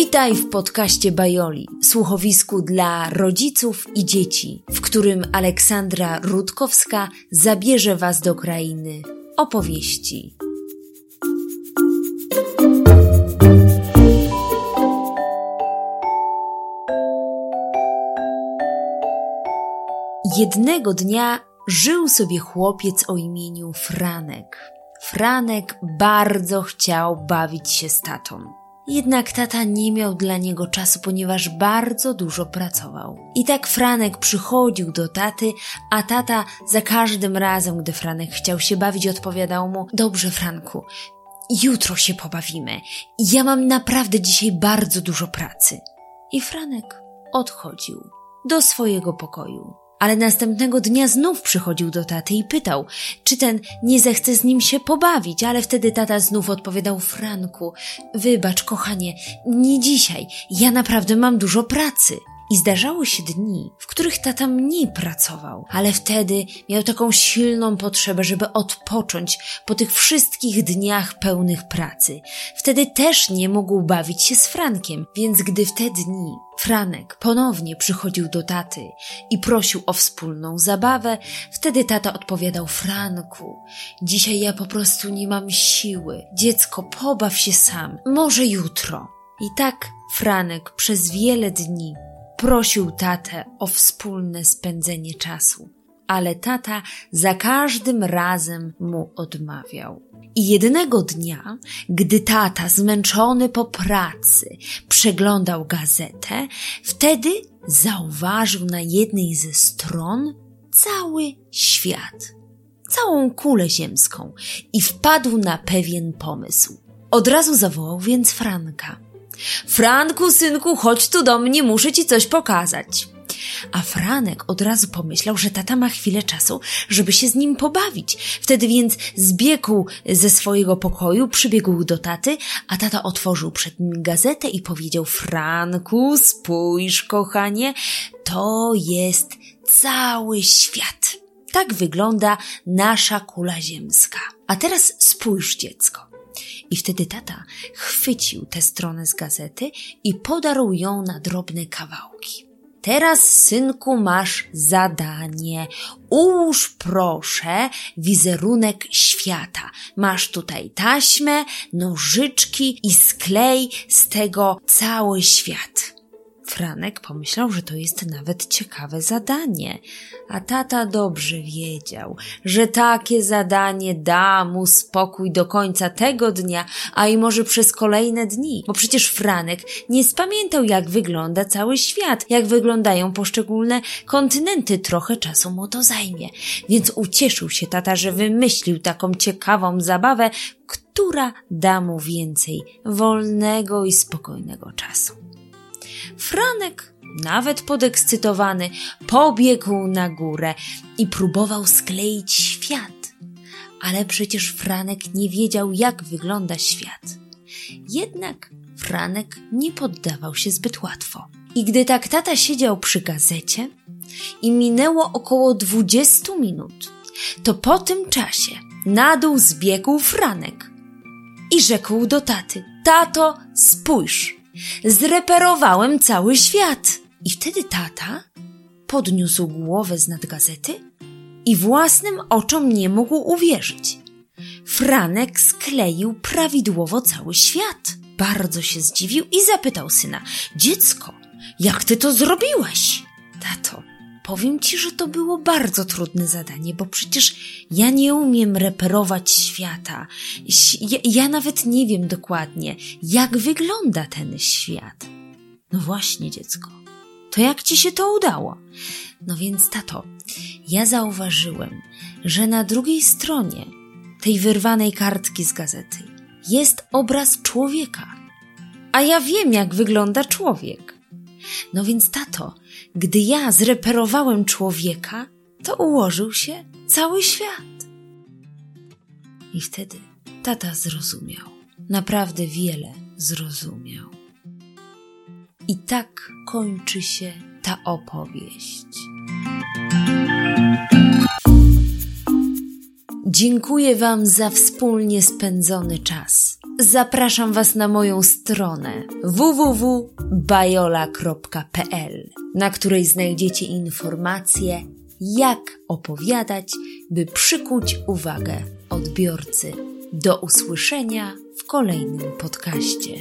Witaj w podcaście Bajoli, słuchowisku dla rodziców i dzieci, w którym Aleksandra Rutkowska zabierze Was do krainy opowieści. Jednego dnia żył sobie chłopiec o imieniu Franek. Franek bardzo chciał bawić się z tatą. Jednak tata nie miał dla niego czasu, ponieważ bardzo dużo pracował. I tak Franek przychodził do taty, a tata za każdym razem, gdy Franek chciał się bawić, odpowiadał mu: Dobrze, Franku, jutro się pobawimy. Ja mam naprawdę dzisiaj bardzo dużo pracy. I Franek odchodził do swojego pokoju ale następnego dnia znów przychodził do taty i pytał, czy ten nie zechce z nim się pobawić, ale wtedy tata znów odpowiadał Franku, wybacz, kochanie, nie dzisiaj, ja naprawdę mam dużo pracy. I zdarzały się dni, w których tata mniej pracował, ale wtedy miał taką silną potrzebę, żeby odpocząć po tych wszystkich dniach pełnych pracy. Wtedy też nie mógł bawić się z Frankiem, więc gdy w te dni Franek ponownie przychodził do taty i prosił o wspólną zabawę, wtedy tata odpowiadał Franku, dzisiaj ja po prostu nie mam siły. Dziecko, pobaw się sam, może jutro. I tak Franek przez wiele dni prosił tatę o wspólne spędzenie czasu, ale tata za każdym razem mu odmawiał. I jednego dnia, gdy tata, zmęczony po pracy, przeglądał gazetę, wtedy zauważył na jednej ze stron cały świat, całą kulę ziemską i wpadł na pewien pomysł. Od razu zawołał więc Franka. Franku, synku, chodź tu do mnie, muszę ci coś pokazać. A Franek od razu pomyślał, że tata ma chwilę czasu, żeby się z nim pobawić. Wtedy więc zbiegł ze swojego pokoju, przybiegł do taty, a tata otworzył przed nim gazetę i powiedział: Franku, spójrz, kochanie, to jest cały świat. Tak wygląda nasza kula ziemska. A teraz spójrz, dziecko. I wtedy tata chwycił tę stronę z gazety i podarł ją na drobne kawałki. Teraz, synku, masz zadanie. Ułóż proszę wizerunek świata. Masz tutaj taśmę, nożyczki i sklej z tego cały świat. Franek pomyślał, że to jest nawet ciekawe zadanie, a tata dobrze wiedział, że takie zadanie da mu spokój do końca tego dnia, a i może przez kolejne dni, bo przecież Franek nie spamiętał, jak wygląda cały świat, jak wyglądają poszczególne kontynenty. Trochę czasu mu to zajmie, więc ucieszył się tata, że wymyślił taką ciekawą zabawę, która da mu więcej wolnego i spokojnego czasu. Franek, nawet podekscytowany, pobiegł na górę i próbował skleić świat. Ale przecież Franek nie wiedział, jak wygląda świat. Jednak Franek nie poddawał się zbyt łatwo. I gdy tak tata siedział przy gazecie i minęło około dwudziestu minut, to po tym czasie na dół zbiegł Franek i rzekł do taty: Tato, spójrz, Zreperowałem cały świat. I wtedy tata podniósł głowę z nad gazety i własnym oczom nie mógł uwierzyć. Franek skleił prawidłowo cały świat. Bardzo się zdziwił i zapytał syna: Dziecko, jak ty to zrobiłeś? Tato, powiem ci, że to było bardzo trudne zadanie, bo przecież ja nie umiem reperować świata. Ja, ja nawet nie wiem dokładnie, jak wygląda ten świat. No właśnie, dziecko. To jak ci się to udało? No więc, tato, ja zauważyłem, że na drugiej stronie tej wyrwanej kartki z gazety jest obraz człowieka. A ja wiem, jak wygląda człowiek. No więc, tato, gdy ja zreperowałem człowieka, to ułożył się cały świat. I wtedy tata zrozumiał. Naprawdę wiele zrozumiał. I tak kończy się ta opowieść. Dziękuję Wam za wspólnie spędzony czas. Zapraszam Was na moją stronę www.bajola.pl, na której znajdziecie informacje, jak opowiadać, by przykuć uwagę odbiorcy. Do usłyszenia w kolejnym podcaście.